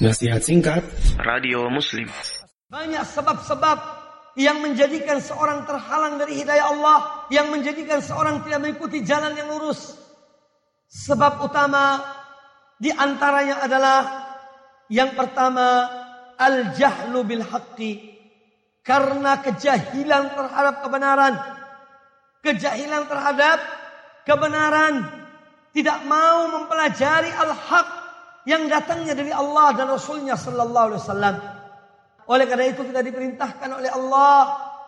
Nasihat singkat Radio Muslim. Banyak sebab-sebab yang menjadikan seorang terhalang dari hidayah Allah, yang menjadikan seorang tidak mengikuti jalan yang lurus. Sebab utama di antaranya adalah yang pertama al-jahlu bil haqqi. Karena kejahilan terhadap kebenaran. Kejahilan terhadap kebenaran. Tidak mau mempelajari al-haq yang datangnya dari Allah dan Rasulnya Sallallahu Alaihi Wasallam. Oleh karena itu kita diperintahkan oleh Allah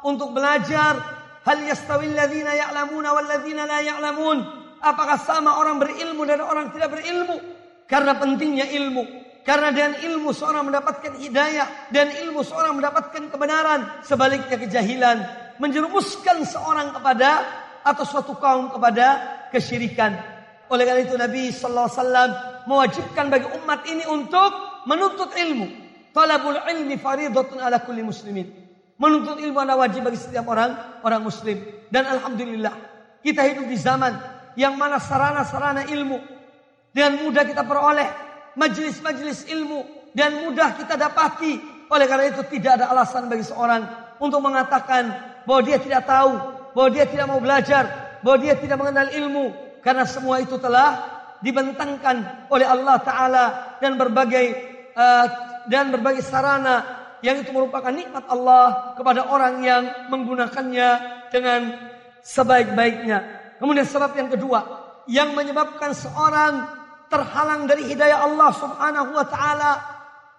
untuk belajar hal yastawil ladzina ya'lamuna wal ladzina la ya'lamun. Apakah sama orang berilmu dan orang tidak berilmu? Karena pentingnya ilmu. Karena dengan ilmu seorang mendapatkan hidayah dan ilmu seorang mendapatkan kebenaran. Sebaliknya kejahilan menjerumuskan seorang kepada atau suatu kaum kepada kesyirikan. Oleh karena itu Nabi sallallahu alaihi wasallam mewajibkan bagi umat ini untuk menuntut ilmu. Talabul ilmi faridatun ala kulli muslimin. Menuntut ilmu adalah wajib bagi setiap orang orang muslim. Dan alhamdulillah kita hidup di zaman yang mana sarana-sarana ilmu dengan mudah kita peroleh majelis-majelis ilmu dan mudah kita dapati. Oleh karena itu tidak ada alasan bagi seorang untuk mengatakan bahwa dia tidak tahu, bahwa dia tidak mau belajar, bahwa dia tidak mengenal ilmu karena semua itu telah dibentangkan oleh Allah Taala dan berbagai uh, dan berbagai sarana yang itu merupakan nikmat Allah kepada orang yang menggunakannya dengan sebaik-baiknya. Kemudian sebab yang kedua yang menyebabkan seorang terhalang dari hidayah Allah Subhanahu wa taala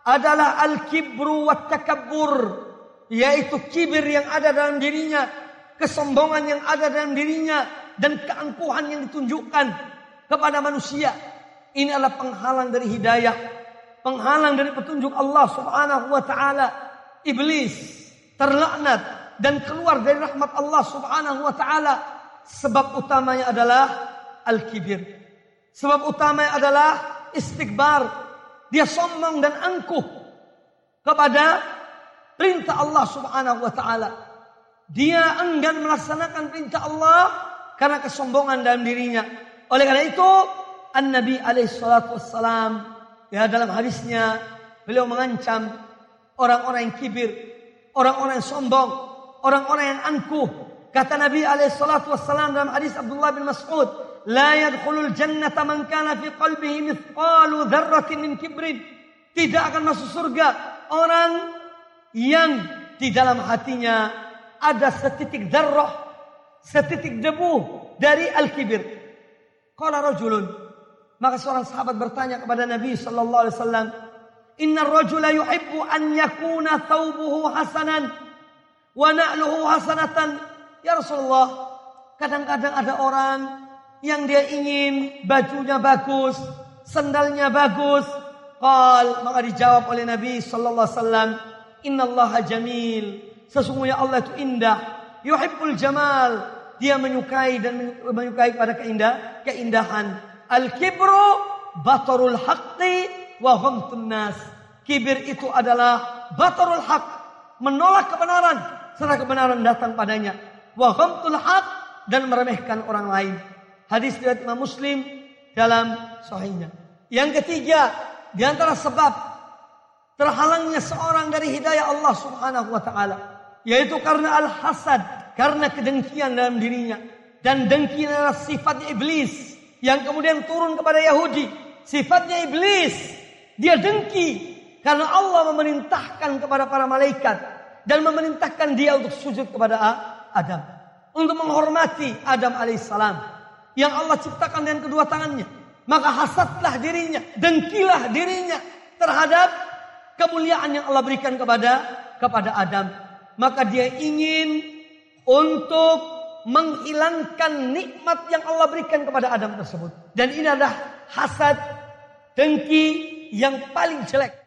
adalah al-kibru wa takabbur yaitu kibir yang ada dalam dirinya, kesombongan yang ada dalam dirinya dan keangkuhan yang ditunjukkan kepada manusia. Ini adalah penghalang dari hidayah, penghalang dari petunjuk Allah Subhanahu wa taala. Iblis terlaknat dan keluar dari rahmat Allah Subhanahu wa taala. Sebab utamanya adalah al-kibir. Sebab utamanya adalah istikbar. Dia sombong dan angkuh kepada perintah Allah Subhanahu wa taala. Dia enggan melaksanakan perintah Allah karena kesombongan dalam dirinya. Oleh karena itu, An-Nabi alaihissalatu wassalam ya dalam hadisnya beliau mengancam orang-orang yang kibir, orang-orang yang sombong, orang-orang yang angkuh. Kata Nabi alaihissalatu wassalam dalam hadis Abdullah bin Mas'ud, "La yadkhulul jannata man kana fi qalbihi mithqalu dzarratin min kibrin." Tidak akan masuk surga orang yang di dalam hatinya ada setitik darah, setitik debu dari al-kibir. Qala rajulun. Maka seorang sahabat bertanya kepada Nabi sallallahu alaihi wasallam, "Innar rajula yuhibbu an yakuna thawbuhu hasanan wa na'luhu hasanatan." Ya Rasulullah, kadang-kadang ada orang yang dia ingin bajunya bagus, sandalnya bagus. Qal, maka dijawab oleh Nabi sallallahu alaihi wasallam, "Innallaha jamil." Sesungguhnya Allah itu indah. Yuhibbul jamal. Dia menyukai dan menyukai pada keindah, keindahan. Al-kibru batarul haqqi wa ghamtun nas. Kibir itu adalah batarul haq, menolak kebenaran setelah kebenaran datang padanya. Wa ghamtul haq dan meremehkan orang lain. Hadis riwayat Imam Muslim dalam sahihnya. Yang ketiga, di antara sebab terhalangnya seorang dari hidayah Allah Subhanahu wa taala yaitu karena al-hasad, karena kedengkian dalam dirinya. Dan dengki adalah sifatnya iblis yang kemudian turun kepada Yahudi. Sifatnya iblis. Dia dengki karena Allah memerintahkan kepada para malaikat dan memerintahkan dia untuk sujud kepada Adam. Untuk menghormati Adam alaihissalam yang Allah ciptakan dengan kedua tangannya. Maka hasadlah dirinya, dengkilah dirinya terhadap kemuliaan yang Allah berikan kepada kepada Adam maka dia ingin untuk menghilangkan nikmat yang Allah berikan kepada Adam tersebut. Dan ini adalah hasad, dengki yang paling jelek.